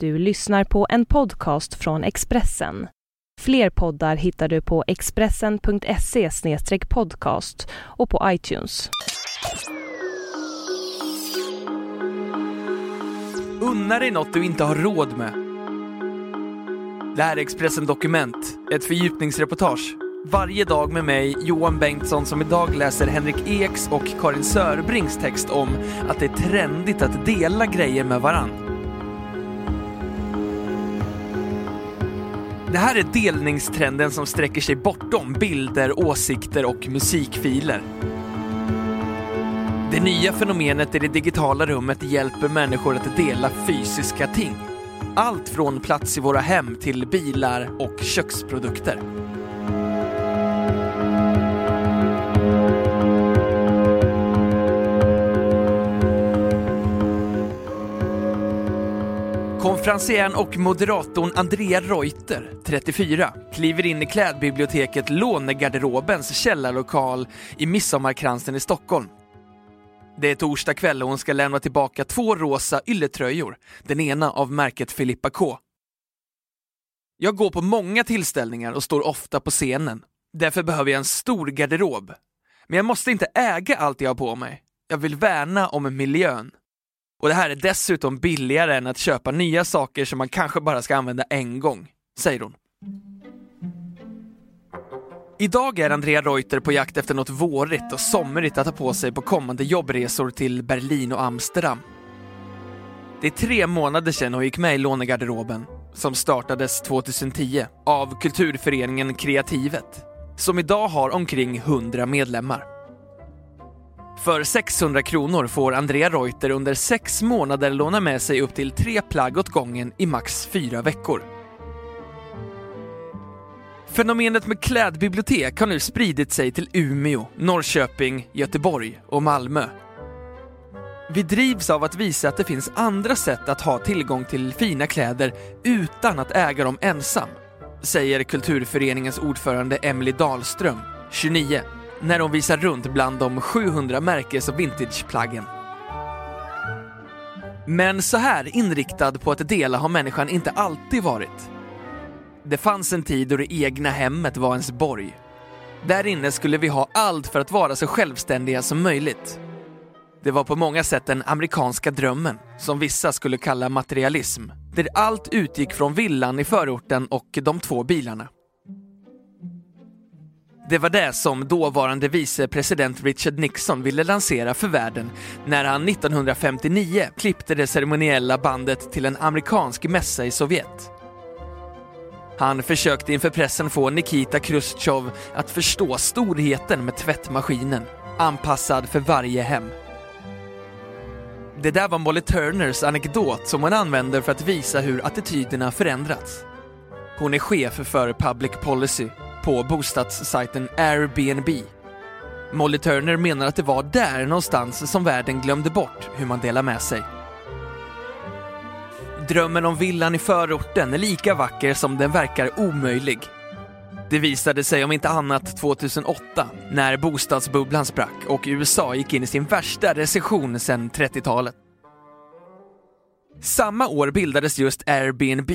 Du lyssnar på en podcast från Expressen. Fler poddar hittar du på expressen.se podcast och på iTunes. Unna dig något du inte har råd med. Det här är Expressen Dokument, ett fördjupningsreportage. Varje dag med mig, Johan Bengtsson, som idag läser Henrik Eks och Karin Sörbrings text om att det är trendigt att dela grejer med varandra. Det här är delningstrenden som sträcker sig bortom bilder, åsikter och musikfiler. Det nya fenomenet i det digitala rummet hjälper människor att dela fysiska ting. Allt från plats i våra hem till bilar och köksprodukter. Franzén och moderatorn Andrea Reuter, 34, kliver in i klädbiblioteket Lånegarderobens källarlokal i Midsommarkransen i Stockholm. Det är torsdag kväll och hon ska lämna tillbaka två rosa ylletröjor, den ena av märket Filippa K. Jag går på många tillställningar och står ofta på scenen. Därför behöver jag en stor garderob. Men jag måste inte äga allt jag har på mig. Jag vill värna om miljön. Och det här är dessutom billigare än att köpa nya saker som man kanske bara ska använda en gång, säger hon. Idag är Andrea Reuter på jakt efter något vårigt och somrigt att ha på sig på kommande jobbresor till Berlin och Amsterdam. Det är tre månader sedan hon gick med i lånegarderoben, som startades 2010 av kulturföreningen Kreativet, som idag har omkring 100 medlemmar. För 600 kronor får Andrea Reuter under sex månader låna med sig upp till tre plagg åt gången i max fyra veckor. Fenomenet med klädbibliotek har nu spridit sig till Umeå, Norrköping, Göteborg och Malmö. Vi drivs av att visa att det finns andra sätt att ha tillgång till fina kläder utan att äga dem ensam, säger kulturföreningens ordförande Emily Dahlström, 29, när hon visar runt bland de 700 märkes och vintageplaggen. Men så här inriktad på att dela har människan inte alltid varit. Det fanns en tid då det egna hemmet var ens borg. Där inne skulle vi ha allt för att vara så självständiga som möjligt. Det var på många sätt den amerikanska drömmen, som vissa skulle kalla materialism, där allt utgick från villan i förorten och de två bilarna. Det var det som dåvarande vicepresident Richard Nixon ville lansera för världen när han 1959 klippte det ceremoniella bandet till en amerikansk mässa i Sovjet. Han försökte inför pressen få Nikita Khrushchev att förstå storheten med tvättmaskinen, anpassad för varje hem. Det där var Molly Turners anekdot som hon använder för att visa hur attityderna förändrats. Hon är chef för public policy på bostadssajten Airbnb. Molly Turner menar att det var där någonstans som världen glömde bort hur man delar med sig. Drömmen om villan i förorten är lika vacker som den verkar omöjlig. Det visade sig om inte annat 2008 när bostadsbubblan sprack och USA gick in i sin värsta recession sedan 30-talet. Samma år bildades just Airbnb,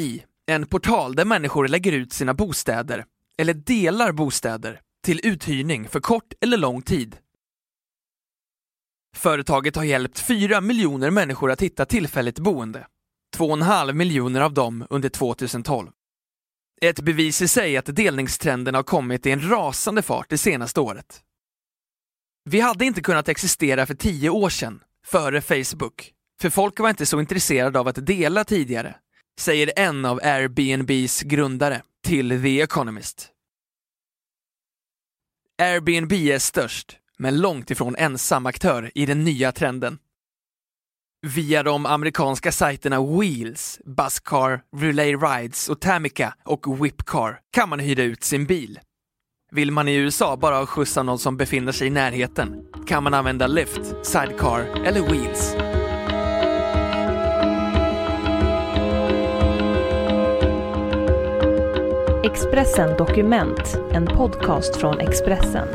en portal där människor lägger ut sina bostäder, eller delar bostäder, till uthyrning för kort eller lång tid. Företaget har hjälpt 4 miljoner människor att hitta tillfälligt boende 2,5 miljoner av dem under 2012. Ett bevis i sig att delningstrenden har kommit i en rasande fart det senaste året. Vi hade inte kunnat existera för tio år sedan, före Facebook, för folk var inte så intresserade av att dela tidigare, säger en av Airbnbs grundare till The Economist. Airbnb är störst, men långt ifrån ensam aktör i den nya trenden. Via de amerikanska sajterna Wheels, Buscar, Relay Rides och Tamica och Whipcar kan man hyra ut sin bil. Vill man i USA bara skjutsa någon som befinner sig i närheten kan man använda Lyft, Sidecar eller Wheels. Expressen Dokument, en podcast från Expressen.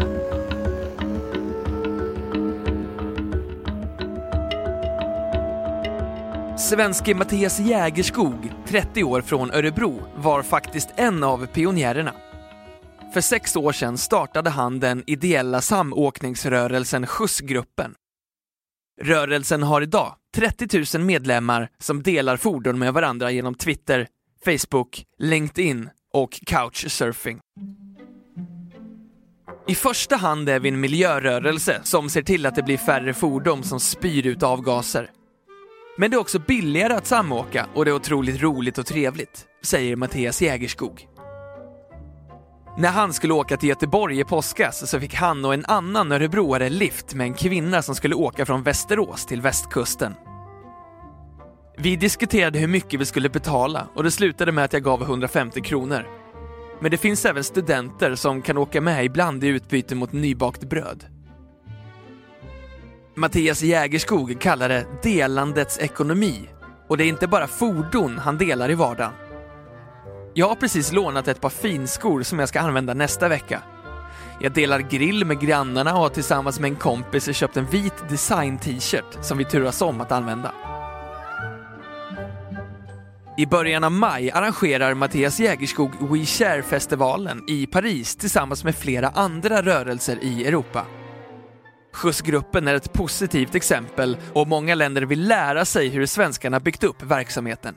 Svenske Mattias Jägerskog, 30 år från Örebro, var faktiskt en av pionjärerna. För sex år sedan startade han den ideella samåkningsrörelsen Skjutsgruppen. Rörelsen har idag 30 000 medlemmar som delar fordon med varandra genom Twitter, Facebook, LinkedIn och Couchsurfing. I första hand är vi en miljörörelse som ser till att det blir färre fordon som spyr ut avgaser. Men det är också billigare att samåka och det är otroligt roligt och trevligt, säger Mattias Jägerskog. När han skulle åka till Göteborg i påskas så fick han och en annan örebroare lift med en kvinna som skulle åka från Västerås till västkusten. Vi diskuterade hur mycket vi skulle betala och det slutade med att jag gav 150 kronor. Men det finns även studenter som kan åka med ibland i utbyte mot nybakt bröd. Mattias Jägerskog kallar det delandets ekonomi och det är inte bara fordon han delar i vardagen. Jag har precis lånat ett par finskor som jag ska använda nästa vecka. Jag delar grill med grannarna och har tillsammans med en kompis köpt en vit design-t-shirt som vi turas om att använda. I början av maj arrangerar Mattias Jägerskog We Share-festivalen i Paris tillsammans med flera andra rörelser i Europa. Skjutsgruppen är ett positivt exempel och många länder vill lära sig hur svenskarna byggt upp verksamheten.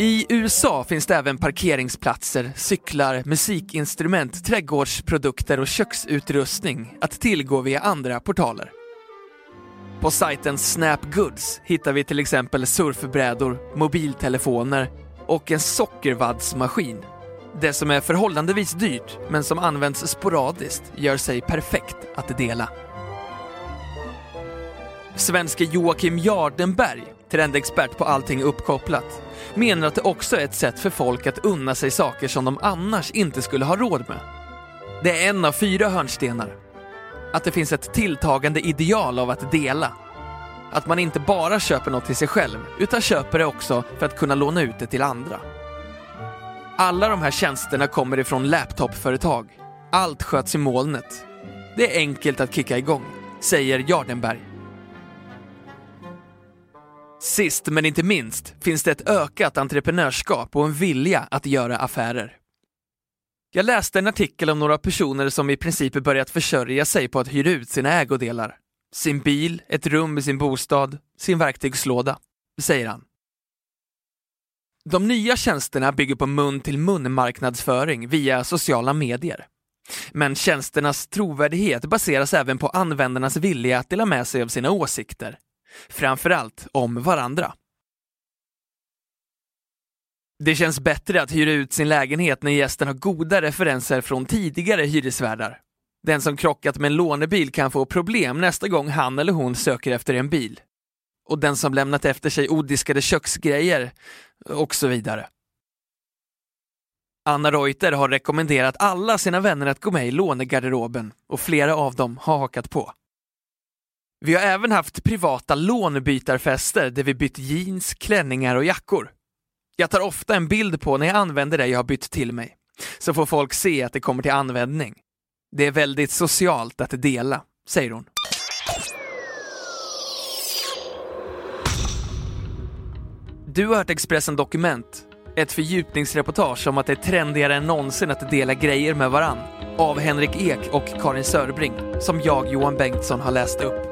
I USA finns det även parkeringsplatser, cyklar, musikinstrument, trädgårdsprodukter och köksutrustning att tillgå via andra portaler. På sajten Snap Goods hittar vi till exempel surfbrädor, mobiltelefoner och en sockervaddsmaskin. Det som är förhållandevis dyrt, men som används sporadiskt, gör sig perfekt att dela. Svenske Joakim Jardenberg, trendexpert på allting uppkopplat, menar att det också är ett sätt för folk att unna sig saker som de annars inte skulle ha råd med. Det är en av fyra hörnstenar. Att det finns ett tilltagande ideal av att dela. Att man inte bara köper något till sig själv, utan köper det också för att kunna låna ut det till andra. Alla de här tjänsterna kommer ifrån laptopföretag. Allt sköts i molnet. Det är enkelt att kicka igång, säger Jardenberg. Sist men inte minst finns det ett ökat entreprenörskap och en vilja att göra affärer. Jag läste en artikel om några personer som i princip börjat försörja sig på att hyra ut sina ägodelar. Sin bil, ett rum i sin bostad, sin verktygslåda, säger han. De nya tjänsterna bygger på mun-till-mun marknadsföring via sociala medier. Men tjänsternas trovärdighet baseras även på användarnas vilja att dela med sig av sina åsikter. Framförallt om varandra. Det känns bättre att hyra ut sin lägenhet när gästen har goda referenser från tidigare hyresvärdar. Den som krockat med en lånebil kan få problem nästa gång han eller hon söker efter en bil. Och den som lämnat efter sig odiskade köksgrejer och så vidare. Anna Reuter har rekommenderat alla sina vänner att gå med i lånegarderoben och flera av dem har hakat på. Vi har även haft privata lånebytarfester där vi bytt jeans, klänningar och jackor. Jag tar ofta en bild på när jag använder det jag har bytt till mig, så får folk se att det kommer till användning. Det är väldigt socialt att dela, säger hon. Du har hört Expressen Dokument, ett fördjupningsreportage om att det är trendigare än någonsin att dela grejer med varann. Av Henrik Ek och Karin Sörbring, som jag, Johan Bengtsson, har läst upp.